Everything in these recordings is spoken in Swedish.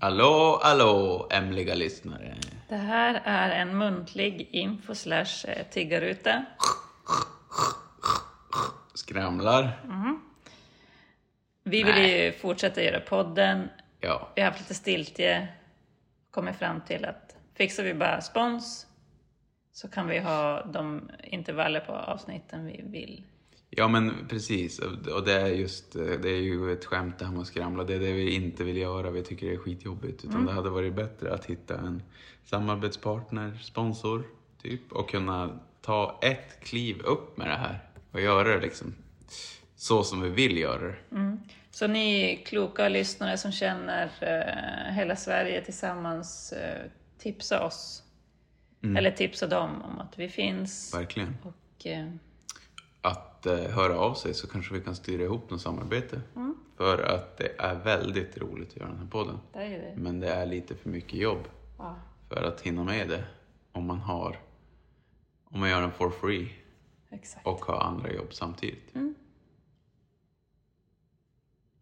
Hallå, hallå, ämliga lyssnare. Det här är en muntlig info slash eh, tiggarruta. Skramlar. Vi vill ju fortsätta göra podden. Ja, Vi har haft lite stiltje. Kommit fram till att fixar vi bara spons så kan vi ha de intervaller på avsnitten vi vill. Ja men precis. Och det är just, eh, det är ju ett skämt det här med att skramla. Det är det vi inte vill göra. Vi tycker det är skitjobbigt. Utan det hade varit bättre att hitta en samarbetspartner, sponsor, typ. Och kunna ta ett kliv upp med det här. Och göra det liksom så som vi vill göra det. Så ni kloka lyssnare som känner eh, hela Sverige tillsammans, eh, tipsa oss. Eller tipsa dem om att vi finns. Verkligen. Och, eh, att eh, höra av sig så kanske vi kan styra ihop något samarbete. För att det är väldigt roligt att göra den här podden. det är det. Men det är lite för mycket jobb Ja. för att hinna med det om man har om man gör den for free Exakt. och har andra jobb samtidigt. Mm.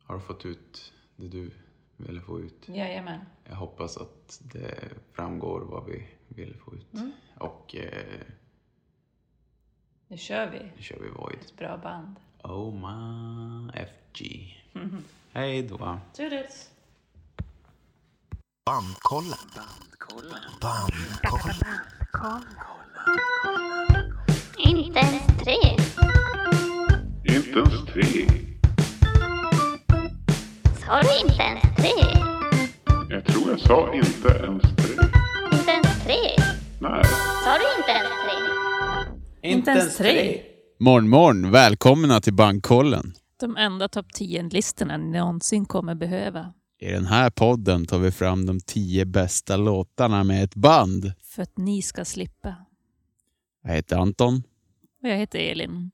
Har du fått ut det du ville få ut? Jajamän. Jag hoppas att det framgår vad vi ville få ut. Mm. Och eh, Nu kör vi. nu kör vi Void. Ett bra band. Oma FG. Hej då. Toodles! Bandkollen. Bandkollen. Inte ens tre. Inte ens tre. Sa du inte ens tre? Jag tror jag sa inte ens tre. Inte ens tre? Nej. Sa du inte ens tre? Inte ens tre. Morgon, morgon. Välkomna till Bankkollen. De enda topp 10-listorna ni någonsin kommer behöva. I den här podden tar vi fram de tio bästa låtarna med ett band. För att ni ska slippa. Jag heter Anton Och jag heter Elin.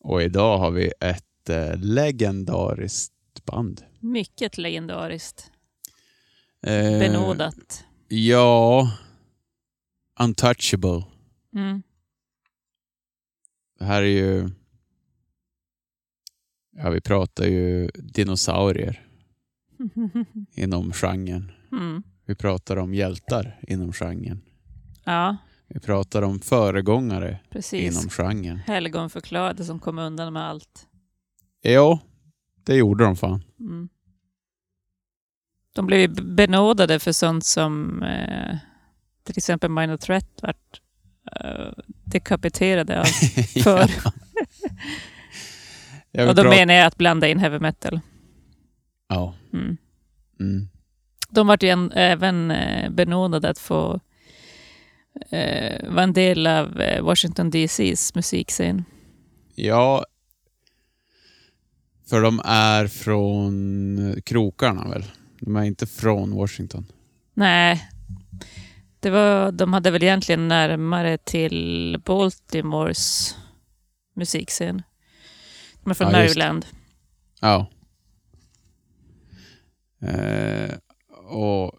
och idag har vi ett eh, legendariskt band. Mycket legendariskt. Eh, Benådat. Ja, Untouchable. Mm. Det här är ju... Ja, vi pratar ju dinosaurier inom genren. Mm. Vi pratar om hjältar inom genren. Ja, Vi pratar om föregångare precis. inom genren. Helgon förklarade som kom undan med allt. Ja, det gjorde de fan. Mm. De blev benådade för sånt som eh, till exempel Minor Threat vart dekapiterade av för. Jag vill Och då menar jag att blanda in heavy metal. Ja. Mm. Mm. De vart ju en, även eh, benådade att få eh, vara en del av eh, Washington DCs musikscen. Ja, för de är från krokarna väl? De är inte från Washington. Nej, det var, de hade väl egentligen närmare till Baltimores musikscen. De är från Ja. Maryland. Ja. Eh, och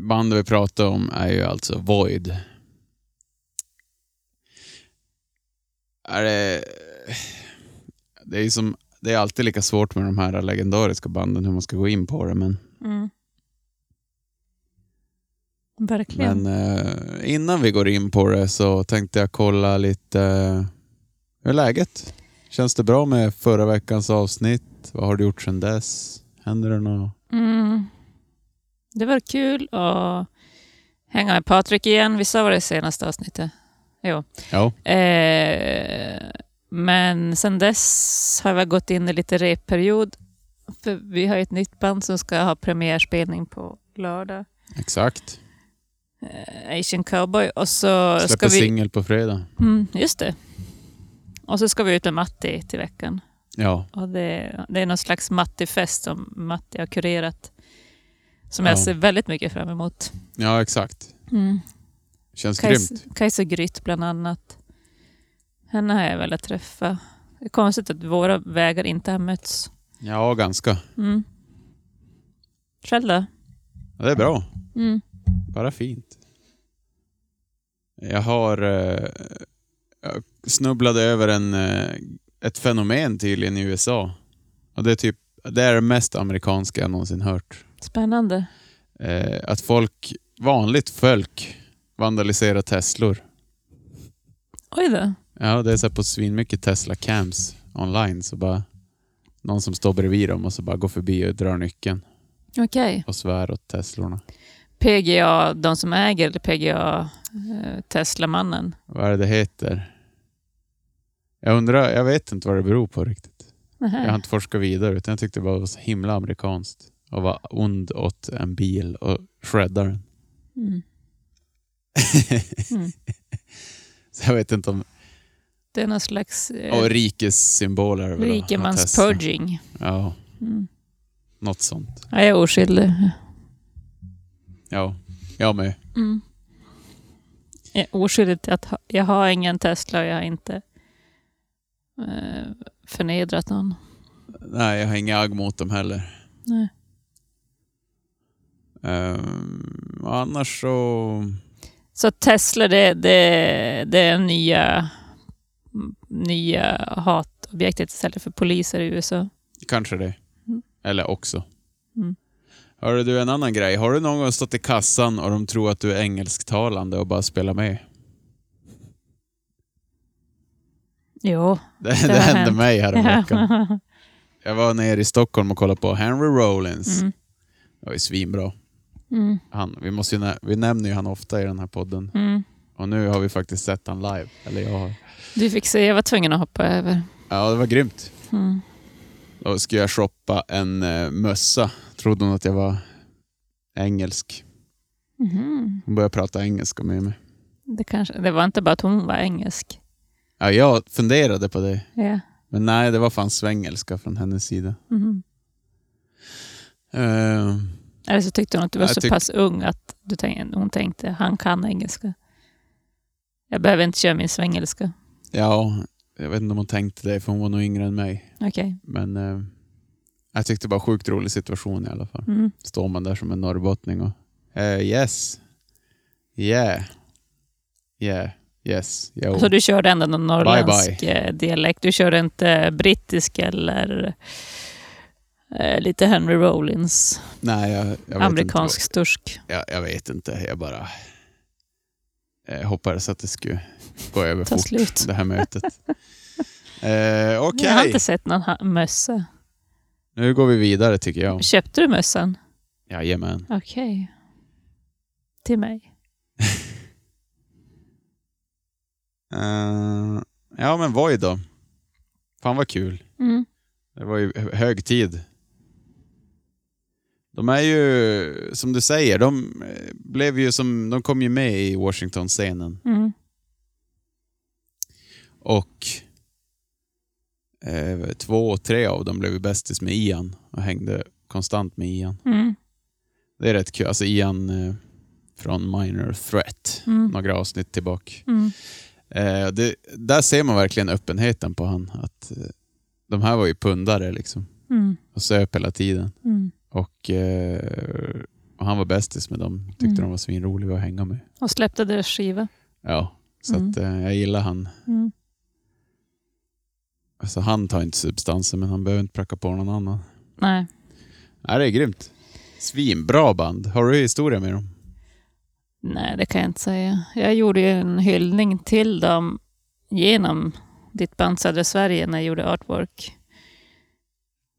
bandet vi pratar om är ju alltså Void. Är det... Det är som... Det är alltid lika svårt med de här legendariska banden hur man ska gå in på det, men... Mm. Verkligen. Men eh, innan vi går in på det så tänkte jag kolla lite... Eh, hur är läget? Känns det bra med förra veckans avsnitt? Vad har du gjort sedan dess? Händer det något? Mm. Det var kul att hänga med Patrik igen. Vi sa var det senaste avsnittet. Jo. Ja. Eh, men sen dess har vi gått in i lite repperiod. För vi har ett nytt band som ska ha premiärspelning på lördag. Exakt. Eh, Asian Cowboy. Och så ska Släpper vi... singel på fredag. Mm, just det. Och så ska vi ut med Matti till veckan. Ja. Och det, det är någon slags Matti-fest som Matti har kurerat. Som Ja. jag ser väldigt mycket fram emot. ja, exakt. Mm. Känns Kajs, grymt. Kajsa Grytt bland annat. Henne har jag velat träffa. Det är konstigt att våra vägar inte har mötts. Ja, ganska. Mm. Själv då? Ja, det är bra. Mm. Bara fint. Jag har... Eh, jag snubblade över en, eh, ett fenomen tydligen i USA. Och det är typ Det är det mest amerikanska jag någonsin hört. Spännande. Eh, att folk, vanligt folk, vandaliserar Teslor. Oj då. Ja, det är så på svinmycket Tesla cams online. Så bara någon som står bredvid dem och så bara går förbi och drar nyckeln Okej. och svär åt Teslorna. PGA, de som äger eller PGA eh, Tesla-mannen? Vad är det det heter? Jag undrar, jag vet inte vad det beror på riktigt. Nähä. Jag har inte forskat vidare utan jag tyckte det var så himla amerikanskt. Och vara ond åt en bil och shredda den. Mm. Mm. Så jag vet inte om... Det är någon slags eh, Och att ha Tesla. rikemanspurging. Ja, Mm. något sånt. Ja, jag är oskyldig. Ja, jag med. Mm. Jag är oskyldig till att ha, jag har ingen Tesla och jag har inte eh, förnedrat någon. Nej, jag har inga agg mot dem heller. Nej. Och annars så... Så Tesla, det, det, det är nya, nya hatobjektet istället för poliser i USA. Kanske det. Mm. Eller också. Hörru du, en annan grej. Har du någon gång stått i kassan och de tror att du är engelsktalande och bara spelar med? Jo. Det, det, har hände hänt. mig häromveckan. Jag var nere i Stockholm och kollade på Henry Rollins. Mm. Det var ju svinbra. Mm. Han, vi, måste ju nä- vi nämner ju han ofta i den här podden. Mm. Och nu har vi faktiskt sett han live. Eller jag har. Du fick se, jag var tvungen att hoppa över. Ja, det var grymt. Mm. Då skulle jag shoppa en uh, mössa. Trodde hon att jag var engelsk. Mhm. Hon började prata engelska med mig. Det, kanske, det var inte bara att hon var engelsk. Ja, jag funderade på det. Ja. Men nej, det var fan svengelska från hennes sida. Mhm. Eh, Eller så tyckte hon att du var så tyck- pass ung att du tänkte, hon tänkte han kan engelska. Jag behöver inte köra min svengelska. ja, jag vet inte om hon tänkte det, för hon var nog yngre än mig. Okej. Men eh, jag tyckte det var sjukt rolig situation i alla fall. Mm. Står man där som en norrbottning och eh, yes, yeah, yeah, yes, jo. Så du körde ändå någon norrländsk bye. eh, dialekt? Du körde inte brittisk eller eh, lite Henry Rollins, Nej, jag, jag vet amerikansk Inte, stursk? jag, jag vet inte, jag bara eh, hoppades att det skulle gå över fort, slut. det här mötet. Eh, Okej, Jag har inte sett någon mössa. Nu går vi vidare tycker jag. Köpte du mössan? Jajamän. Okej. Till mig? Eh, ja, men Voi då. Fan vad kul. Mm. Det var ju hö- hög tid. De är ju, som du säger, de eh, blev ju som, de kom ju med i Washington-scenen. Mm. Och eh, två, tre av dem blev bästis med Ian och hängde konstant med Ian. Mm. Det är rätt kul. Alltså Ian eh, från Minor Threat, Mm. några avsnitt tillbaka. Mm. Eh, det, där ser man verkligen öppenheten på han. Att, eh, de här var ju pundare liksom Mm. och söp hela tiden. Mm. Och, eh, och han var bästis med dem. Tyckte Mm. de var svinroliga att hänga med. Och släppte deras skiva. Ja, så att, eh, jag gillar han. Alltså, han tar inte substanser men han behöver inte pracka på någon annan. Nej. Nej, det är grymt. Svinbra band. Har du historia med dem? Nej, det kan jag inte säga. Jag gjorde ju en hyllning till dem genom ditt band Södra Sverige när jag gjorde artwork.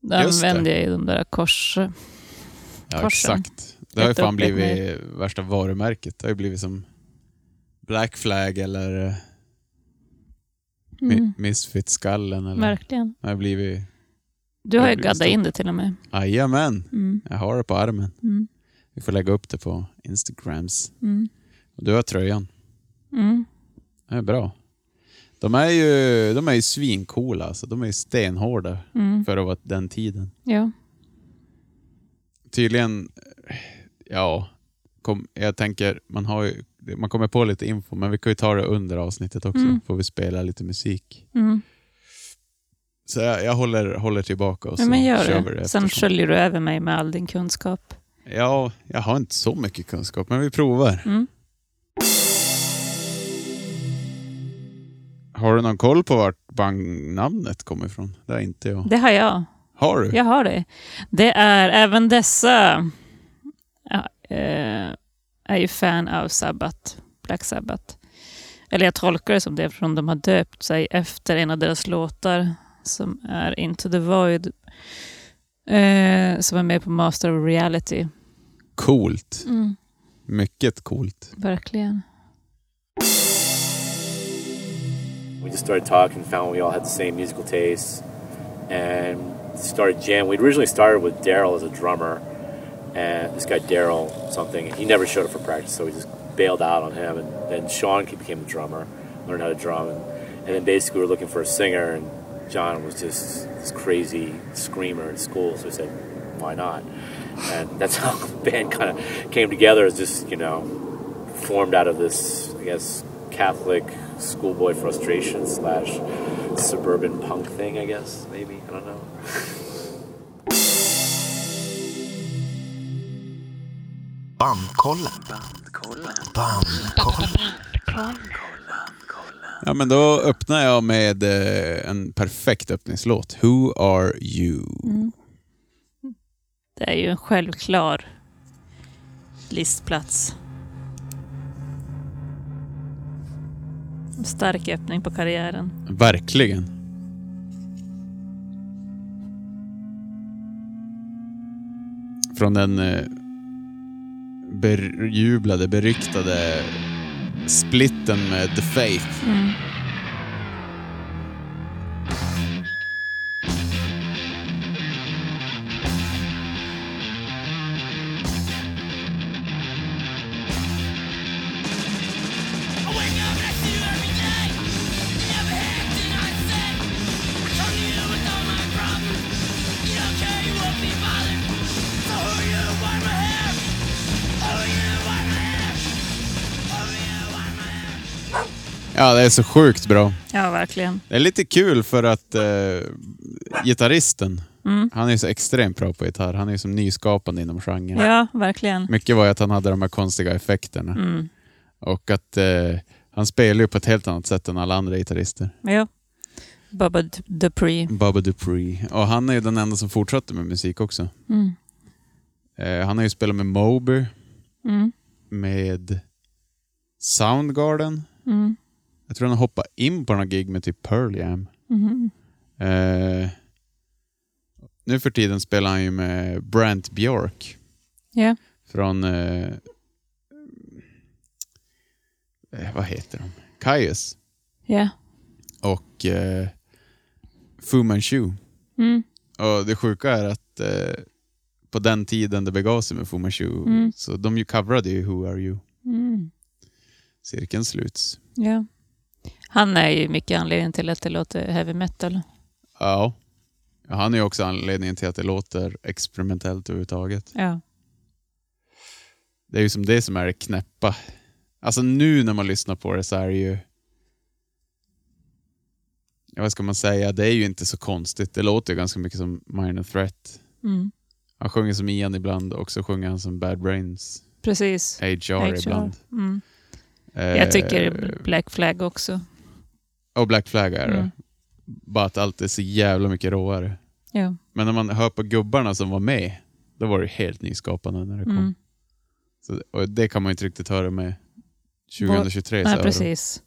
Då använde jag ju de där kors... Ja, Korsen. exakt. Det har ju fan blivit värsta varumärket. Det har ju blivit som Black Flag eller Mm, Misfit-skallen. Eller, verkligen. det har blivit... Du har ju gaddat in det till och med. Jajamän, Mm, jag har det på armen. mm, Vi får lägga upp det på Instagrams. mm, Och du har tröjan. mm. Det är bra. De är ju, de är ju svincoola alltså. De är ju stenhårda Mm. för att vara den tiden. Ja. Tydligen, ja, kom, jag tänker, man, har ju, man kommer på lite info, men vi kan ju ta det under avsnittet också. Mm. Får vi spela lite musik. Mm. Så jag, jag håller, håller tillbaka och så men gör kör vi det. Sen sköljer du över mig med all din kunskap. Ja, jag har inte så mycket kunskap, men vi provar. Mm. Har du någon koll på vart bandnamnet kommer ifrån? Det har inte jag. Det har jag. Har du? Jag har det. Det är även dessa ja, eh, är ju fan av Sabbath, Black Sabbath. Eller jag tolkar det som det eftersom de har döpt sig efter en av deras låtar som är Into the Void. Eh, som är med på Master of Reality. Coolt. Mm, Mycket coolt. verkligen. We just started talking, found we all had the same musical tastes, and started jamming. We originally started with Daryl as a drummer, and this guy Daryl something. He never showed up for practice, so we just bailed out on him. And then Sean became the drummer, learned how to drum, and, and then basically we were looking for a singer, and John was just this crazy screamer at school, so we said, why not? And that's how the band kind of came together. As just you know, formed out of this, I guess, Catholic schoolboy frustration slash suburban punk thing. I guess maybe I don't know. Bandkollen. Bandkollen. Ja, men då öppnar jag med eh, en perfekt öppningslåt. Who are you? Det är ju en självklar listplats. En Stark öppning på karriären. Verkligen. Från den eh, bejublade, beryktade splitten med The Faith. Mm. Ja, det är så sjukt bra. Ja, verkligen. Det är lite kul för att eh, gitarristen, han är så extremt bra på gitarr. Han är som nyskapande inom genren. Ja, verkligen. Mycket var ju att han hade de här konstiga effekterna. Mm. Och att eh, han spelar ju på ett helt annat sätt än alla andra gitarrister. Ja. Bubba Dupree. Bubba Dupree. Och han är ju den enda som fortsatte med musik också. Mm. Eh, han har ju spelat med Moby, Mm. med Soundgarden. Mm. Jag tror han har hoppat in på några gig med typ Pearl Jam. Mhm. Eh, nu för tiden spelar han ju med Brant Bjork Ja. från... Eh, eh, vad heter de? Kaius Ja. och eh, Fu Manchu. Mm. Och det sjuka är att eh, på den tiden det begav sig med Fu Manchu, Mm. så de ju coverade ju Who Are You. Mm. Cirkeln sluts. Ja. Han är ju mycket anledningen till att det låter heavy metal. Ja. Han är också anledningen till att det låter experimentellt överhuvudtaget. Ja. Det är ju som det som är det knäppa. Alltså nu när man lyssnar på det så är det ju... Ja, vad ska man säga? Det är ju inte så konstigt. Det låter ju ganska mycket som Minor Threat. Mm. Han sjunger som Ian ibland och så sjunger han som Bad Brains. Precis. HR, HR. ibland. Mm. Eh, Jag tycker Black Flag också. Och Black Flag är det. Mm. Bara att allt är så jävla mycket råare. Ja. Men när man hör på gubbarna som var med, då var det helt nyskapande när det kom. Mm. Så, och det kan man ju inte riktigt höra med 2023 Nej, öron. precis.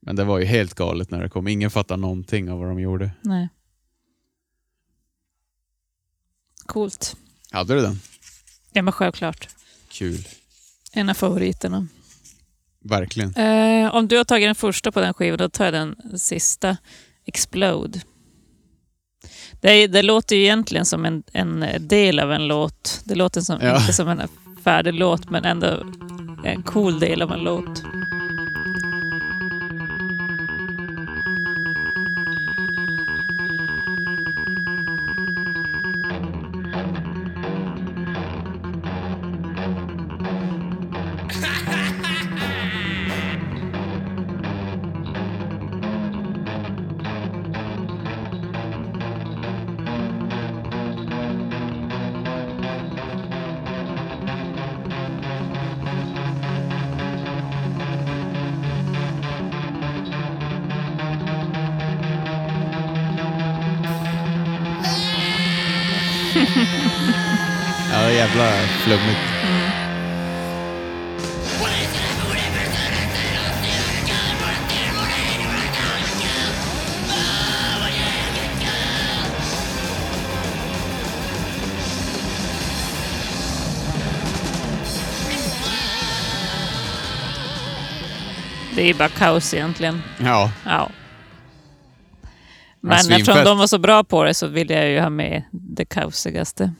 Men det var ju helt galet när det kom. Ingen fattar någonting av vad de gjorde. Nej. Coolt. Hade du den? Ja, men självklart. Kul. En av favoriterna. Verkligen. Eh, om du har tagit den första på den skivan, då tar jag den sista. Explode. Det, det låter ju egentligen som en, en del av en låt. Det låter som, Ja. inte som en färdig låt, men ändå en cool del av en låt. Jävla flummigt. Det är bara kaos egentligen. Ja, Ja. Men eftersom de var så bra på det så vill jag ju ha med det kaosigaste.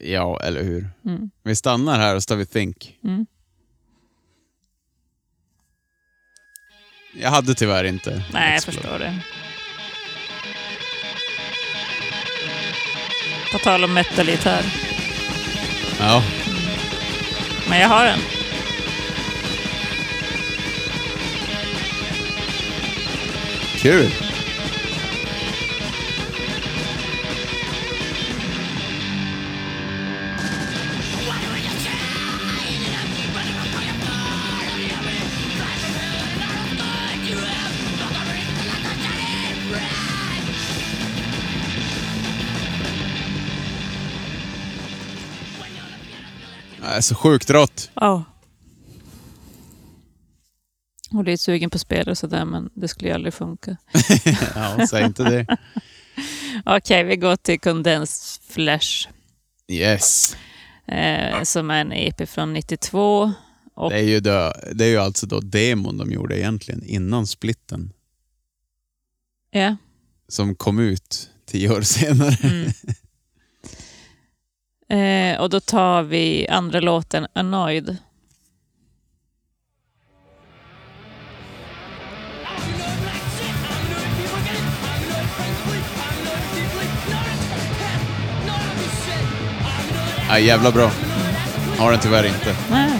Ja, eller hur? Mm. Vi stannar här och så tar vi Think. Mm. Jag hade tyvärr inte. Nej, jag förstår det. På tal om metal-gitarr. Ja, Men jag har en. kul. Jag är så sjukt rått. Ja. Och lite sugen på spel och sådär, men det skulle ju aldrig funka. Ja, säg inte det. Okej, vi går till Condensed Flash. Yes. Eh, som är en EP från 92. Och, Det är, ju då, det är ju alltså då demon de gjorde egentligen innan splitten. ja. Som kom ut tio år senare. Mm. Eh, och då tar vi andra låten, Annoyed. Ja, jävla bra. Har den tyvärr inte. Nej.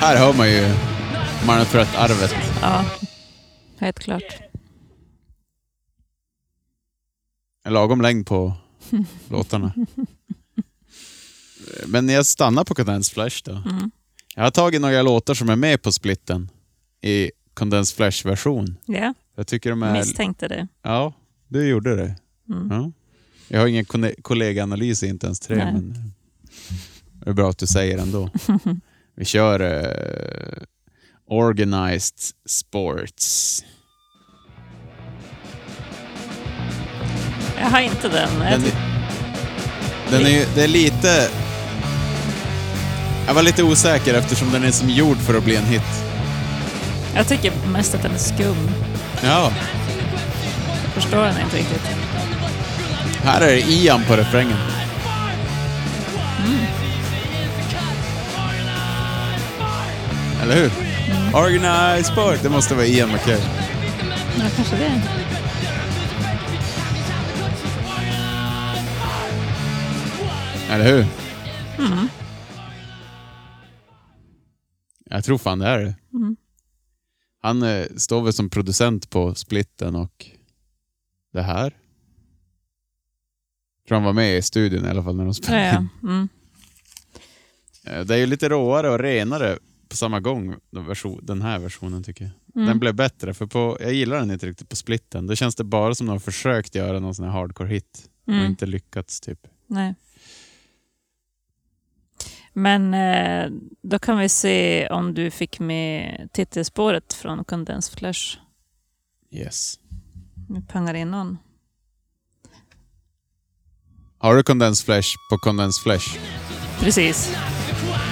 Här hör man ju Manfred-arvet. Ja, helt klart. En lagom längd på låtarna. Men jag stannar på Condensed Flash då. Mm. Jag har tagit några låtar som är med på splitten i Condensed Flash-version. Ja, Jag tycker de är... misstänkte det. Ja, du gjorde det. Mm. Ja. Jag har ingen kollegaanalys i inte ens tre, Nej. men det är bra att du säger ändå. Vi kör eh, Organized Sports. Jag har inte den. Den, ty- den är, ju- det är lite... Jag var lite osäker eftersom den är som gjord för att bli en hit. Jag tycker mest att den är skum. Ja, Jag förstår den inte riktigt. här är det Ian på refrängen. Eller hur? Organized Sport, det måste vara Ian McKay. Ja, kanske det. Eller hur? Jag tror fan det är det. Mm. Han eh, står väl som producent på splitten och det här. tror han var med i studion i alla fall när de Ja, spelade ja. in. Mm. Eh, Det är ju lite råare och renare på samma gång, den här versionen tycker jag. Mm. Den blev bättre, för på, jag gillar den inte riktigt på splitten. Då känns det bara som de har försökt göra någon sån här hardcore hit och Mm. inte lyckats typ. Nej. Men eh, då kan vi se om du fick med titelspåret från Condensed Flash. Yes. Vi pangar in någon. Har du Condensed Flash på Condensed Flash? Precis.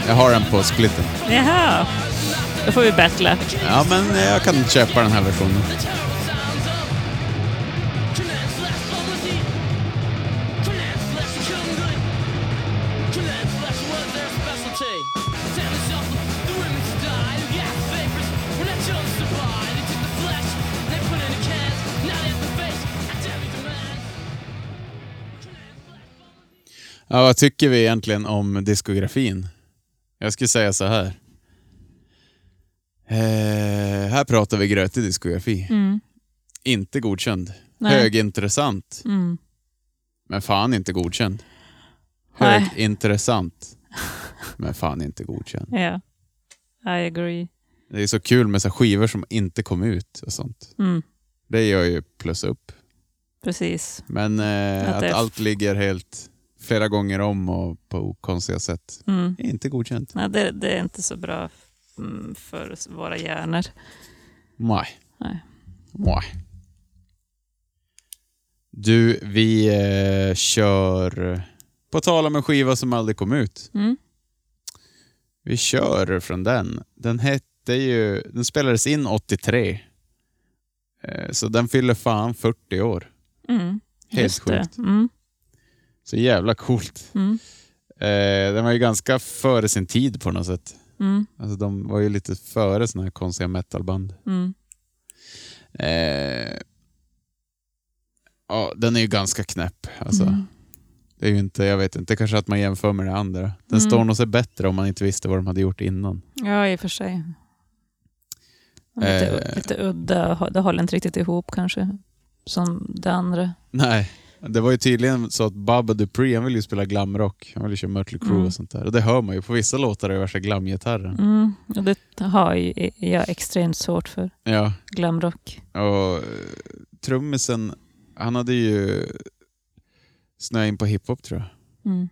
Jag har den på splitten. Jaha. Då får vi battla. Ja, men jag kan köpa den här versionen. Ja, vad tycker vi egentligen om diskografin? Jag skulle säga så här. Eh, här pratar vi grötig diskografi. Mm. Inte godkänd. Nej. Högintressant, Mm. men fan inte godkänd. Nej. Högintressant, men fan inte godkänd. Ja. I agree. Det är så kul med så skivor som inte kom ut och sånt. Mm, Det gör ju plus upp. precis. Men eh, Att att, allt ligger helt flera gånger om och på konstiga sätt Mm. är inte godkänt. Nej, det, det är inte så bra mm, för våra hjärnor. Nej. Nej. Nej. Du, vi eh, kör... På tal om en skiva som aldrig kom ut. Mm. Vi kör från den. Den hette ju... Den spelades in 83. Eh, så den fyller fan 40 år. Mm. Helt Just det. sjukt. Mm. Så jävla coolt. Mm. Eh, den var ju ganska före sin tid på något sätt. Mm. Alltså de var ju lite före såna här konstiga metalband. Mm. Eh, ja, den är ju ganska knäpp. Alltså, Mm. Det är ju inte, jag vet inte, kanske att man jämför med det andra. Den Mm. står nog sig bättre om man inte visste vad de hade gjort innan. Ja, i och för sig. Lite, Eh. lite udda. Det håller inte riktigt ihop kanske. Som det andra. Nej, det var ju tydligen så att Bubba Dupree, han ville ju spela glamrock. Han ville köra Mötley Crüe Mm. och sånt där. Och det hör man ju. På vissa låtar är det värsta glamgitarren. Mm. Och det har ju jag extremt svårt för. Ja, Glamrock. och eh, trummisen, han hade ju snöat in på hiphop tror jag. Mm.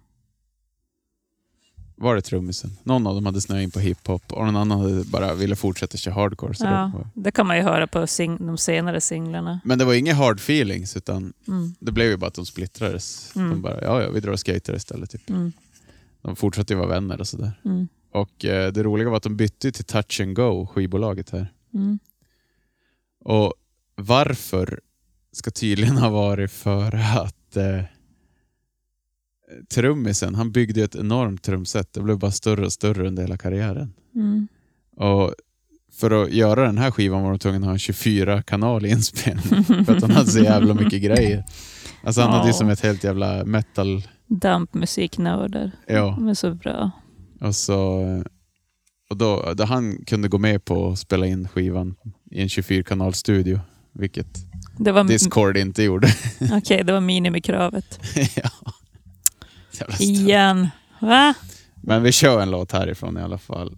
Var det trummisen? Någon av dem hade snöat in på hiphop och någon annan hade bara ville fortsätta köra hardcore. Så Ja, det var... det kan man ju höra på de senare singlarna. Men det var inga hard feelings utan Mm. det blev ju bara att de splittrades. Mm. De bara, ja ja, vi drar och skater istället. Typ. Mm. De fortsatte ju vara vänner och sådär. Mm. Och eh, det roliga var att de bytte till Touch and Go, skivbolaget här. Mm. Och varför ska tydligen ha varit för att eh, trummisen, han byggde ett enormt trumset. Det blev bara större och större under hela karriären. Mm. Och för att göra den här skivan var de tvungna att ha en 24 kanal inspelning. för att han hade så jävla mycket grejer. Alltså han hade ju som ett helt jävla metal... Dampmusiknördar. Ja. De är så bra. Och så... Och då, då han kunde gå med på att spela in skivan i en 24-kanalstudio. Vilket Det var, Discord inte gjorde. Okej, det var minimikravet. ja. Igen. Va? Men vi kör en låt härifrån i alla fall.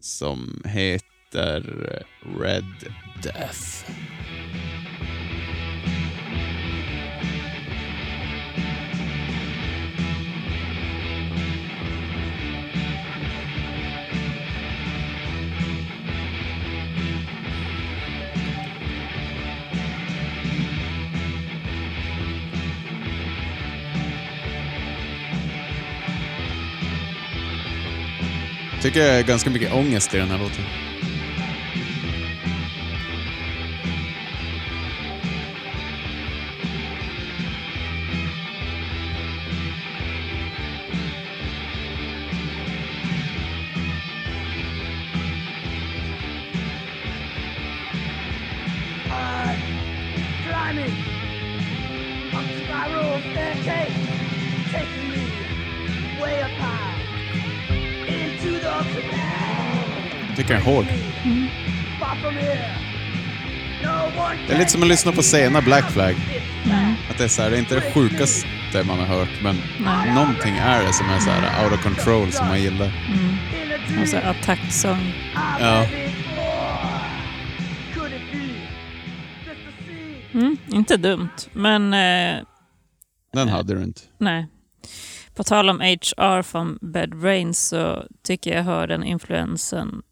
Som heter Red Death. Tycker jag är ganska mycket ångest i den här låten. From here, no one Det är lite som att lyssna på sena Black Flag. Att det är så här, det är inte det sjukaste man har hört, men någonting är det som är så här out of control som man gillar. Och så attacksång. Ja. Mm, inte dumt, men eh, Den hade du inte. nej. På tal om HR från Bad Brains så tycker jag hör den influensen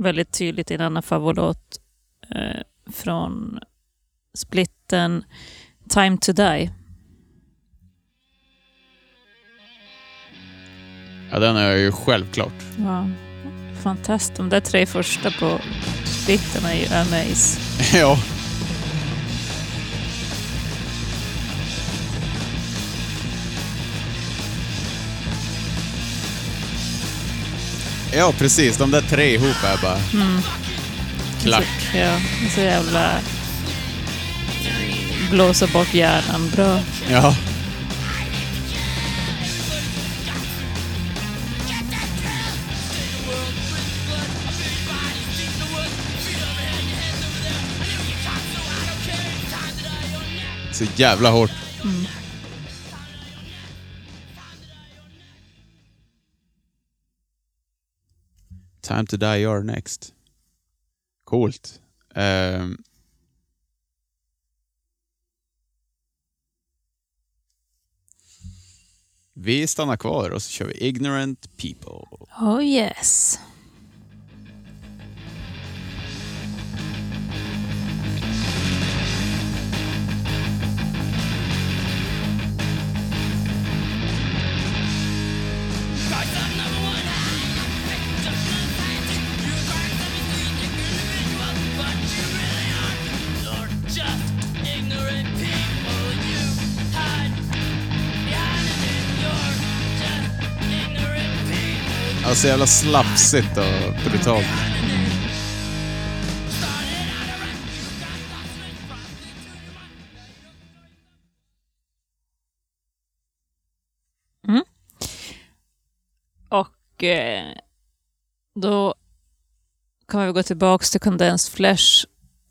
väldigt tydligt i en annan favoritlåt eh, från splitten Time to Die. Ja, den är ju självklart. Ja, fantastiskt. De där tre första på splitten är ju amaze. ja. Ja, precis. De där tre ihop är bara klart. Så, ja, så jävla blåsa bort hjärnan bra. Ja. Så jävla hårt. Time to die you're next. Coolt. Ehm. Vi stannar kvar och så kör vi Ignorant People. Oh yes. Så jävla slafsigt och brutalt. Mm. Och eh, då kommer vi gå tillbaka till Condensed Flesh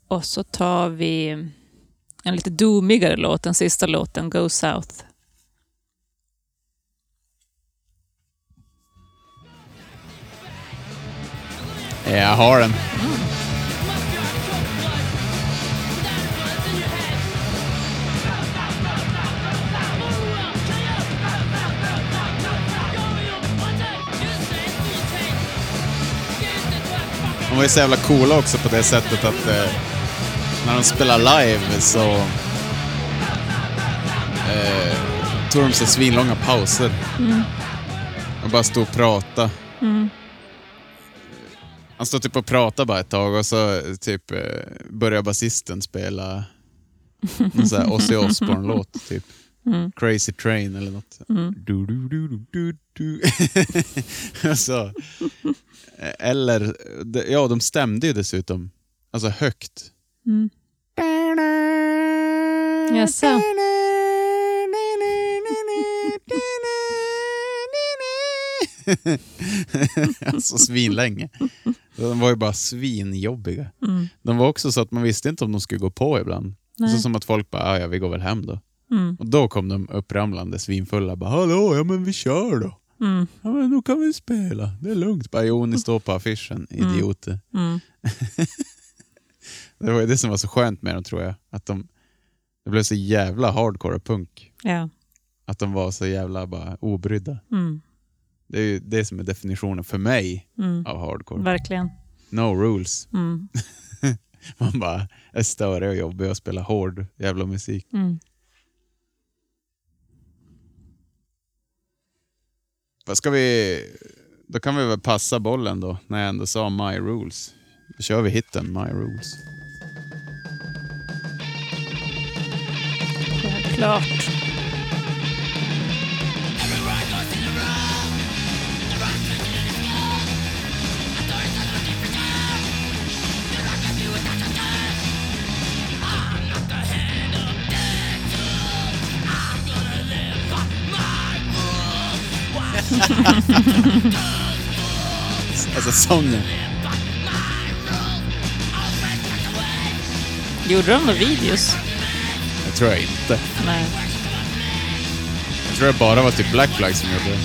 och så tar vi en lite doomigare låt, den sista låten, Go South. Jag har den. De var ju så jävla coola också på det sättet att eh, när de spelar live så eh, tog de så svinlånga pauser. Och bara stod och pratade. Han står typ och pratar bara ett tag och så typ eh, börjar basisten spela någon sån här Ozzy Osbourne-låt. Typ. Crazy Train eller något. Du, du, du, du, du, du. alltså, eller, ja de stämde ju dessutom. Alltså högt. Jaså? alltså svinlänge. De var ju bara svinjobbiga. De var också så att man visste inte om de skulle gå på ibland. Så som att folk bara, "Ah, ja vi går väl hem då. Och då kom de uppramlande svinfulla. Bara, Hallå, ja men vi kör då. Ja men då kan vi spela. Det är lugnt. Bara, jo ni står på affischen, idioter. det var ju det som var så skönt med dem tror jag. Att de, det blev så jävla hardcore punk. Ja. Att de var så jävla bara obrydda. Mm. Det är ju det som är definitionen för mig Mm. av hardcore. Verkligen. No rules. Mm. Man bara är störig och jobbig och spelar hård jävla musik. Mm. Vad ska vi... Då kan vi väl passa bollen då, när jag ändå sa My Rules. Då kör vi hitten My Rules. Klart. Alltså sången. Gjorde de några videos? Det tror jag inte. Nej. Jag tror det bara var typ Black Flag som gjorde det.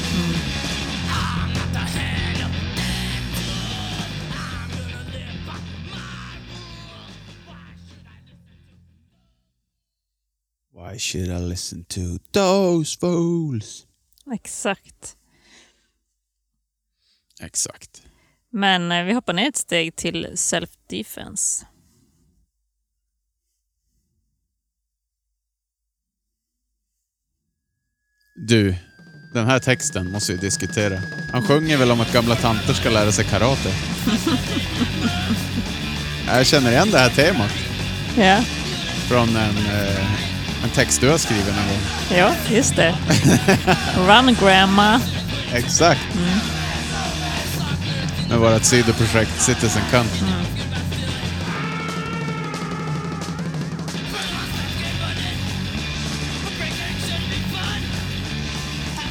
Why should I listen to those fools? Exakt. Exakt. Men eh, vi hoppar ner ett steg till self-defense. Du, den här texten måste vi diskutera. Han sjunger väl om att gamla tanter ska lära sig karate? Jag känner igen det här temat Ja, från en, eh, en text du har skrivit någon gång. ja just det. Run grandma. Exakt. Med vårt sidoprojekt Citizen Cunt.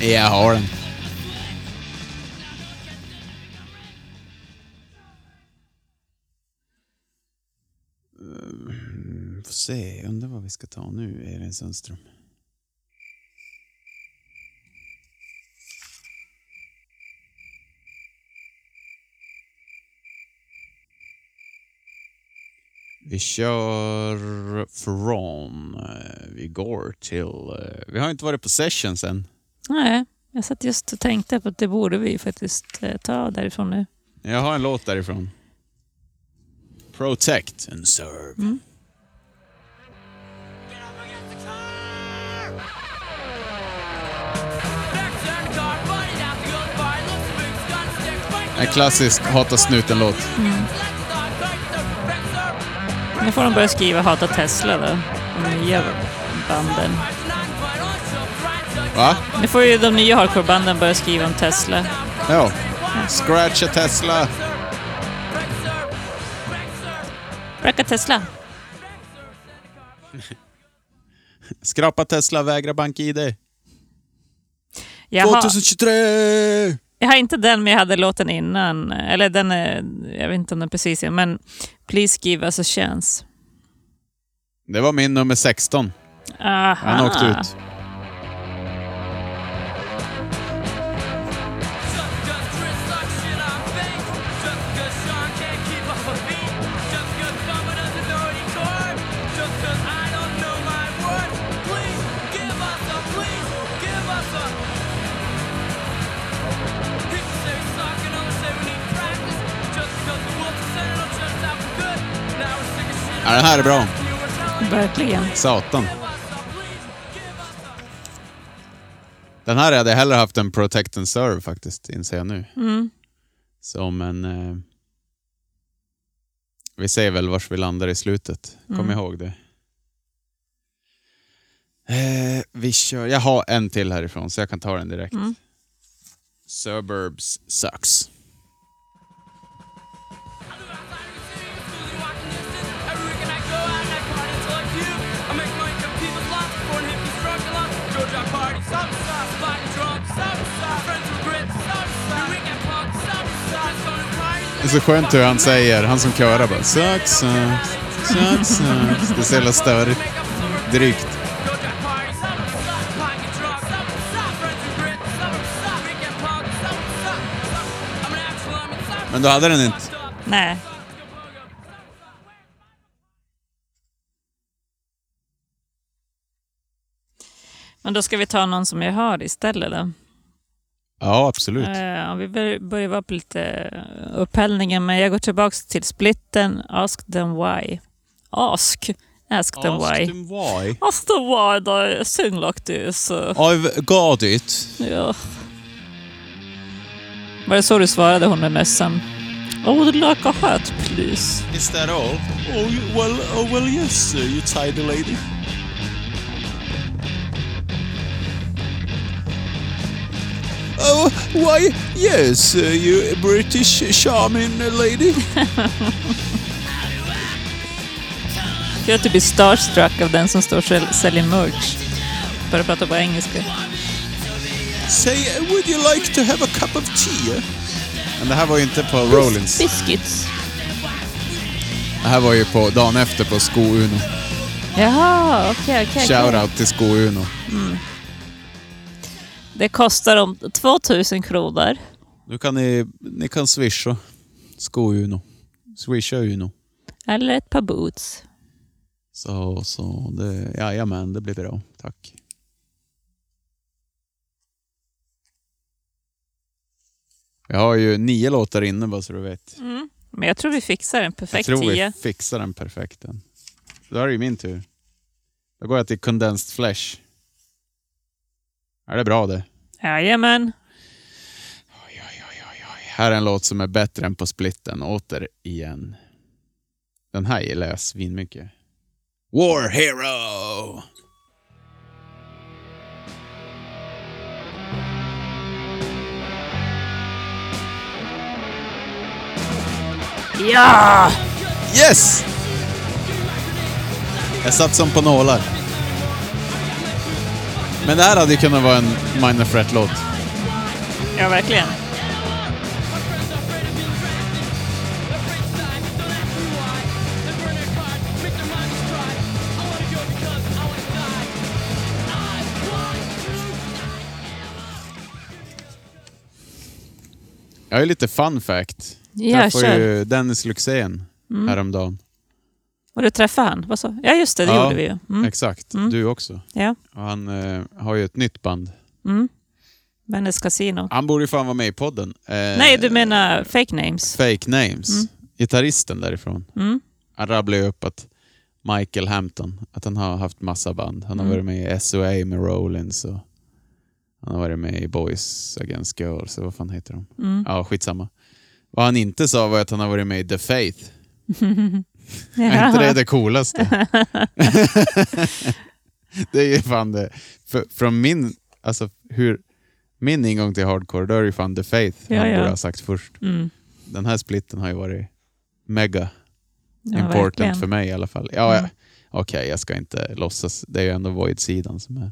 Jag har den. Mm, Får se, undrar vad vi ska ta nu, Elin Sundström. Vi kör från... eh, Vi går till... eh, Vi har inte varit på sessions än. Nej, jag satt just och tänkte på att det borde vi faktiskt eh, ta därifrån nu. Jag har en låt därifrån. Protect and serve. En klassisk hata snuten-låt. Nu får de börja skriva Hata Tesla då. De nya banden. Va? Nu får ju de nya hardcore-banden börja skriva om Tesla. Ja. Scratcha Tesla. Bräcka Tesla. Skrapa Tesla, vägra bank-id. Jag har, 2023! Jag har inte den, men jag hade låten innan. Eller den är, jag vet inte om den är precis är, men Please give us a chance. Det var min nummer 16. Aha. Han åkte ut. Den här är bra. Verkligen. Satan. Den här hade jag hellre haft en Protect and Serve faktiskt, inser jag nu. Mm. Som en... Eh, vi ser väl vars vi landar i slutet. Kom Mm. ihåg det. Eh, vi kör... Jag har en till härifrån, så jag kan ta den direkt. Mm. Suburbs sucks. Det är så skönt hur han säger, han som körar bara sucks, sucks, sucks, sucks. Det är så jävla störigt. Drygt. Men du hade den inte? Nej. Men då ska vi ta någon som jag har istället då. Ja, absolut. Eh, om vi bör- börjar vara på lite eh, upphällningen, men jag går tillbaka till splitten Ask them why. Ask. Ask them why. them why. Ask them why they sing like this. Uh, I've got it. ja. Var det så du svarade hon med mössan? I would like a hat please. Is that all? Oh, well, oh, well yes, uh, you tidy lady. Oh, why, yes, uh, you British charming lady. Jag typ blir starstruck av den som står och säl- säljer merch. Börjar prata på engelska. Say, would you like to have a cup of tea? Men det här var ju inte på Rollins. Biscuits. Det här var ju på dagen efter på Sko Uno. Jaha, okej, okej. okej. Shoutout till Sko Uno. Det kostar om 2000 kronor. Nu kan ni, ni kan swisha. Sko Uno. Swisha Uno. Eller ett par boots. Så, så det, jajamän, det blir bra. Tack. Jag har ju nio låtar inne bara så du vet. Men jag tror vi fixar en Jag perfekt tror vi 10. fixar den perfekt. Då är det ju min tur. Då går jag till Condensed Flesh. Är det bra det? Jajamän. Här är en låt som är bättre än på splitten, återigen. Den här gillar jag svinmycket. War Hero! Ja! Yes! Jag satt som på nålar. Men det här hade ju kunnat vara en Minor Threat-låt. Ja, verkligen. Jag har ju lite fun fact. Ja, Träffade ju Dennis Luxén Mm. häromdagen. Och du träffade han? Vad så? Ja, just det. Det Ja, gjorde vi ju. Mm. Exakt, Mm. du också. Ja. Och han eh, har ju ett nytt band. Mm. Venice Casino. Han borde ju fan vara med i podden. Eh, Nej, du menar Fake Names? Fake Names. Mm. Gitarristen därifrån. Mm. Han rabblar ju upp att Michael Hampton, att han har haft massa band. Han har Mm. varit med i SOA med Rollins och han har varit med i Boys Against Girls, vad fan heter de? Mm. Ja, skitsamma. Vad han inte sa var att han har varit med i The Faith. Är Ja. inte det det coolaste? det är ju fan det. För, från min, alltså hur, min ingång till hardcore, då är ju fan The Faith Ja, han ja. borde ha sagt först. Mm. Den här splitten har ju varit mega Ja, important verkligen. för mig i alla fall. Ja, Mm. Okej, jag ska inte låtsas. Det är ju ändå Void-sidan som är...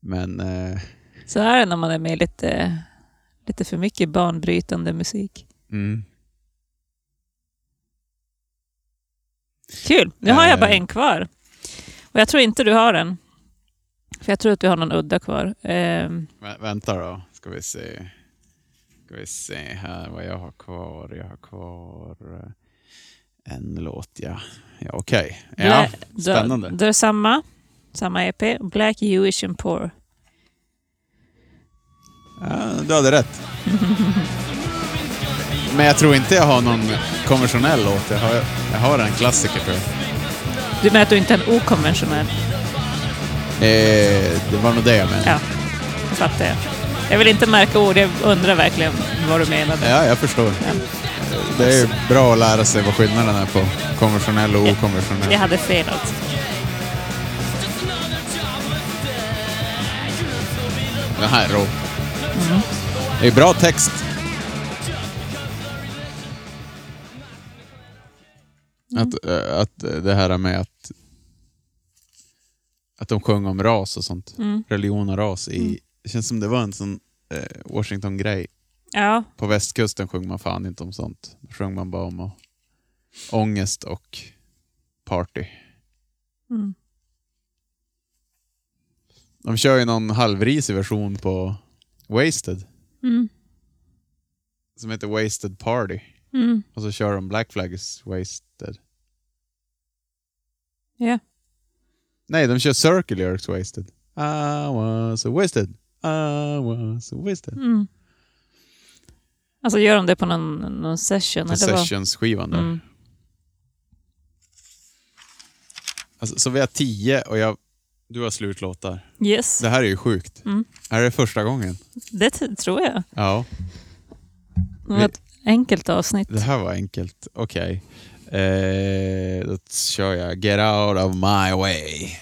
Men eh, Så är det när man är med lite, lite för mycket banbrytande musik. mm, Kul! Nu har jag bara Eh. en kvar. Och jag tror inte du har den. För jag tror att du har någon udda kvar. Ehm, vä- vänta då, ska vi se. Ska vi se här vad jag har kvar. Jag har kvar eh, en låt, ja. Ja, Okej. Ja, Bla- då- spännande. Då är det samma, samma EP. Black Jewish and Poor. Ja, du hade rätt. Men jag tror inte jag har någon konventionell låt. Jag har, jag har en klassiker tror jag. Du menar att du inte är en okonventionell? Eh, det var nog det jag menade. Ja, det fattar jag. Jag vill inte märka ord, jag undrar verkligen vad du menade. Ja, jag förstår. Det är ju bra att lära sig vad skillnaden är på konventionell och okonventionell. Jag hade fel alltså. Den här är rå. Det är bra text. Att, eh, att det här med att att de sjöng om ras och sånt. Mm. Religion och ras. I, Det känns som det var en sån eh, Washington-grej. Ja, På västkusten sjöng man fan inte om sånt. Då sjöng man bara om och, ångest och party. Mm. De kör ju någon halvrisig version på Wasted. Mm. Som heter Wasted Party. Mm. Och så kör de Black Flag is Wasted. Ja. Nej, de kör Circle Jerks Wasted. I was wasted. I was wasted. Mm. Alltså gör de det på någon, någon session? På? Sessions-skivan där. Mm. Alltså, så vi har tio och jag, du har slutlåtar. Yes, Det här är ju sjukt. Mm. Är det första gången? det tror jag. Ja, Det var ett enkelt avsnitt. det här var enkelt. Okej. Eh, då kör jag Get out of my way.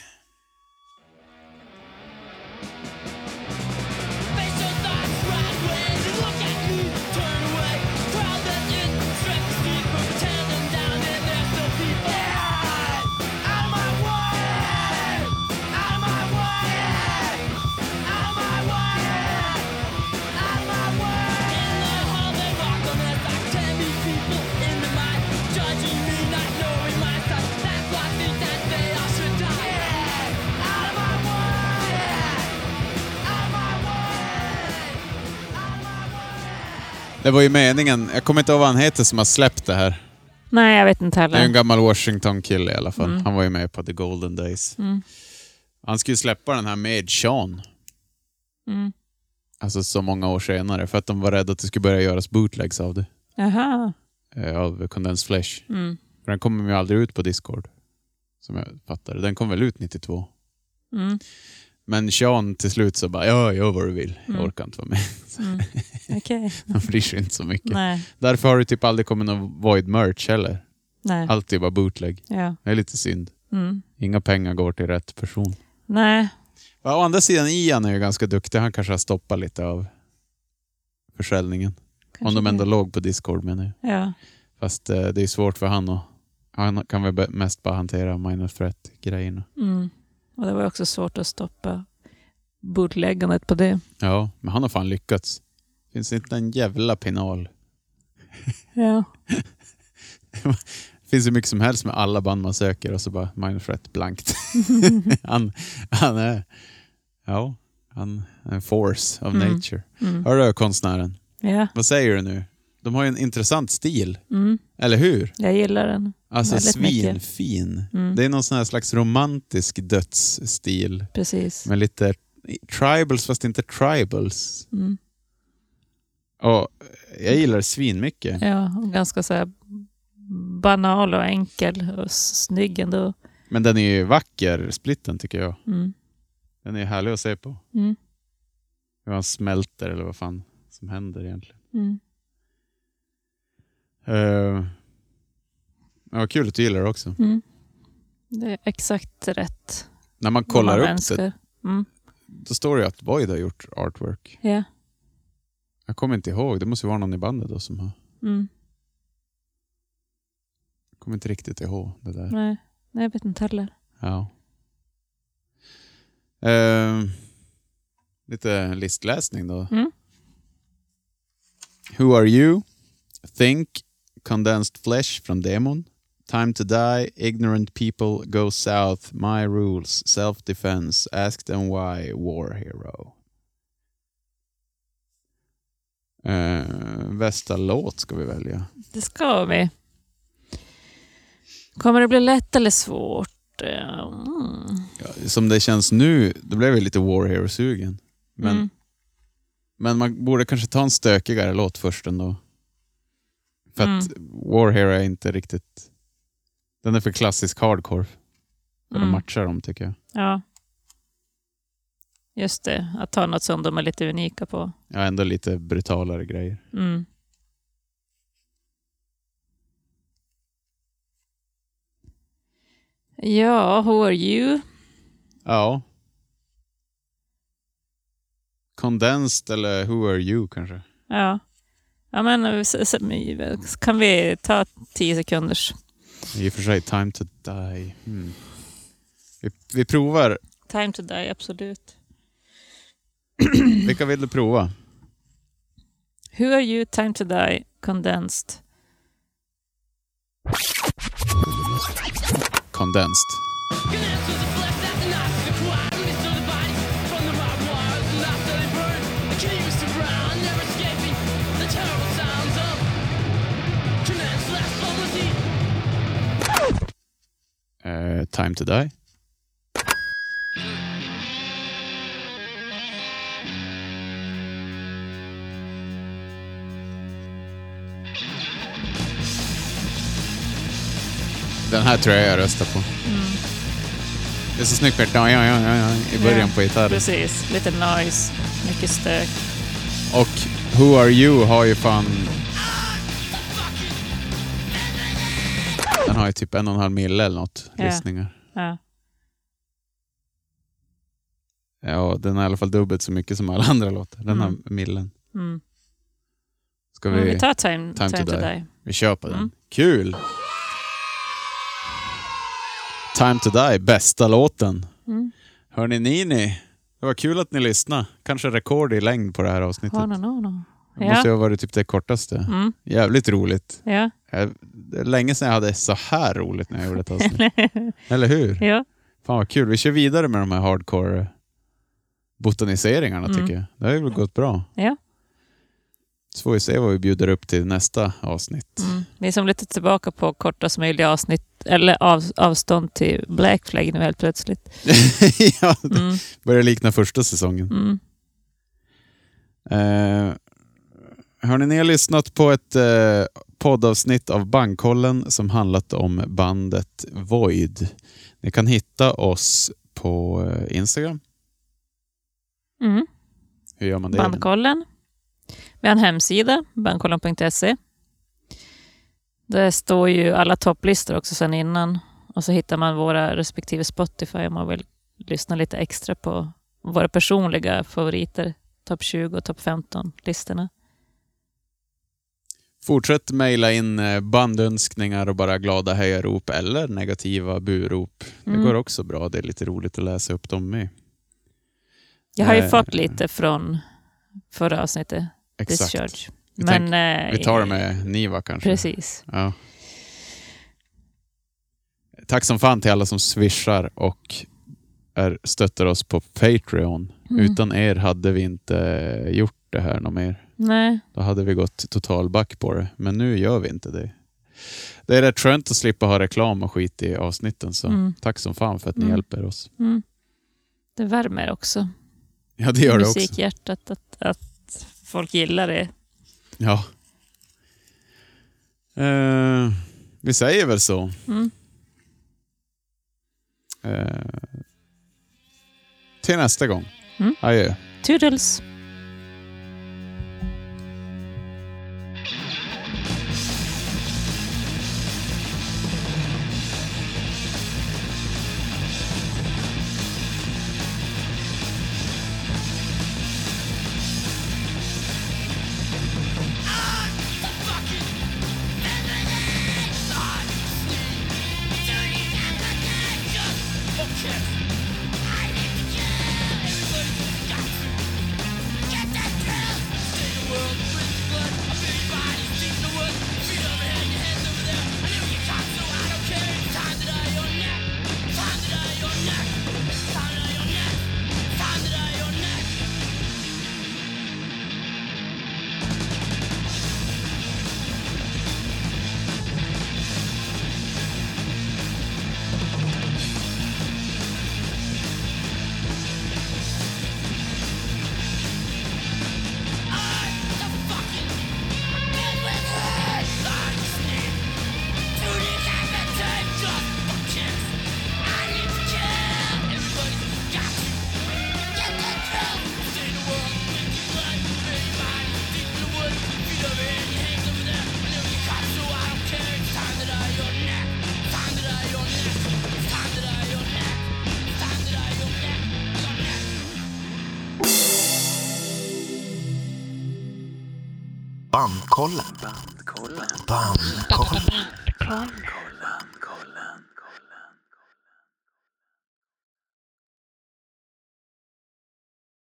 Det var ju meningen, jag kommer inte ihåg vad han heter som har släppt det här. Nej, jag vet inte Det är en heller. gammal Washington-kille i alla fall. Mm. Han var ju med på The Golden Days. Mm. Han skulle släppa den här med Sean, Mm. alltså så många år senare, för att de var rädda att det skulle börja göras bootlegs av det. Jaha. eh, Av Condensed Flesh. Mm. För den kommer ju aldrig ut på Discord. Som jag fattar. Den kom väl ut 92. Mm. Men Sean till slut så bara, ja, gör vad du vill. Jag Mm. orkar inte vara med. Mm. Okej. Han bryr sig inte så mycket. Nej. Därför har det typ aldrig kommit någon Void merch heller. Nej. Allt är bara bootleg. Ja. Det är lite synd. Mm. Inga pengar går till rätt person. Nej. Å andra sidan, Ian är ju ganska duktig. Han kanske har stoppat lite av försäljningen. Om kanske de ändå det. låg på Discord menar jag. Ja. Fast eh, det är svårt för han att... Han kan väl mest bara hantera minor threat-grejerna. Mm. Och det var också svårt att stoppa bootläggandet på det. Ja, men han har fan lyckats. Finns inte en jävla penal. Ja. Finns hur mycket som helst med alla band man söker och så bara minor threat blankt. han, han är... Ja, han är en force of Mm. nature. Mm. Hör du konstnären? Ja. Vad säger du nu? De har ju en intressant stil. Mm. Eller hur? Jag gillar den. Alltså Väldigt svinfin. Mm. Det är någon sån här slags romantisk dödsstil. Precis. Med lite tribals fast inte tribals. Mm. Och jag gillar det svinmycket. Ja, och ganska så här banal och enkel och snygg ändå. Men den är ju vacker, splitten tycker jag. Mm. Den är härlig att se på. Mm. Hur han smälter eller vad fan som händer egentligen. Mm. Uh, ja, kul att du gillar det också. Mm. Det är exakt rätt. När man kollar man upp önskar. det, Mm. då står det att Boyd har gjort artwork. Ja. Jag kommer inte ihåg, det måste vara någon i bandet då som har... Mm. Jag kommer inte riktigt ihåg det där. Nej. Nej, jag vet inte heller. Ja. Eh, lite listläsning då. Mm. Who are you? Think, Condensed flesh från demon. Time to die, ignorant people go south, my rules, self-defense, ask them why, war hero. Eh, bästa låt ska vi välja. Det ska vi. Kommer det bli lätt eller svårt? Mm. Ja, som det känns nu, då blev jag lite War Hero-sugen. Men, Mm. men man borde kanske ta en stökigare låt först ändå. För att Mm. War Hero är inte riktigt... Den är för klassisk hardcore. För Mm. att matcha dem tycker jag. Ja. Just det, att ta något som de är lite unika på. Har ändå lite brutalare grejer. Mm. Ja, who are you? Ja. Condensed eller Who are you kanske? Ja. Ja, men eh, kan vi ta tio sekunders? I och för sig Time to die. Hmm. Vi, vi provar. Time to die, absolut. Vilka vill du prova? Who are you, time to die, condensed. Condensed. Eh, time to die. Den här tror jag jag röstar på. Det är så snyggt med ja, ja, ja, ja, ja, i början Ja, på gitarren. Precis, lite noise, mycket stök. Och Who Are You har ju fan... har ju typ en och en halv mille eller något Ja. lyssningar. Ja. Ja, den är i alla fall dubbelt så mycket som alla andra låtar. Den Mm. har millen. Mm. Ska vi... vi tar time, Time time, to to, Die. die. Vi kör på den. Mm. Kul! Time to Die, bästa låten. Mm. Hörni Nini, det var kul att ni lyssnade. Kanske rekord i längd på det här avsnittet. Oh, no, no, no. Det måste ju ha varit typ det kortaste. Mm. Jävligt roligt. Ja. Det är länge sedan jag hade så här roligt när jag gjorde ett avsnitt. Eller hur? ja. Fan vad kul. Vi kör vidare med de här hardcore botaniseringarna Mm. tycker jag. Det har ju gått bra. Ja. Så får vi se vad vi bjuder upp till nästa avsnitt. Mm. Vi är som lite tillbaka på kortast möjliga avsnitt, eller av, avstånd till Black Flag nu helt plötsligt. ja, det Mm. börjar likna första säsongen. Mm. Eh, hörni, ni har lyssnat på ett eh, poddavsnitt av Bankkollen som handlat om bandet Void. Ni kan hitta oss på eh, Instagram. Mm. Hur gör man det? Bandkollen. Vi har en hemsida, bandkollen.se. Där står ju alla topplistor också sen innan. Och så hittar man våra respektive Spotify om man vill lyssna lite extra på våra personliga favoriter. Topp 20 och topp 15-listorna. Fortsätt mejla in eh, bandönskningar och bara glada hejarop eller negativa burop. Det Mm. går också bra. Det är lite roligt att läsa upp dem med. Jag har ju Eh, fått lite från förra avsnittet, Exakt. Discharge. Vi, Men, tänk, eh, vi tar det med Niva kanske. Precis. Ja. Tack som fan till alla som swishar och är, stöttar oss på Patreon. Mm. Utan er hade vi inte gjort det här något mer. Nej. Då hade vi gått totalback på det. Men nu gör vi inte det. Det är rätt skönt att slippa ha reklam och skit i avsnitten. Så Mm. tack som fan för att ni Mm. hjälper oss. Mm. Det värmer också. Ja, det gör det också. Musikhjärtat att, att folk gillar det. Ja. Eh, vi säger väl så. Mm. Eh, till nästa gång. Mm. Adjö. Toodles! Bandkollen. Bandkollen.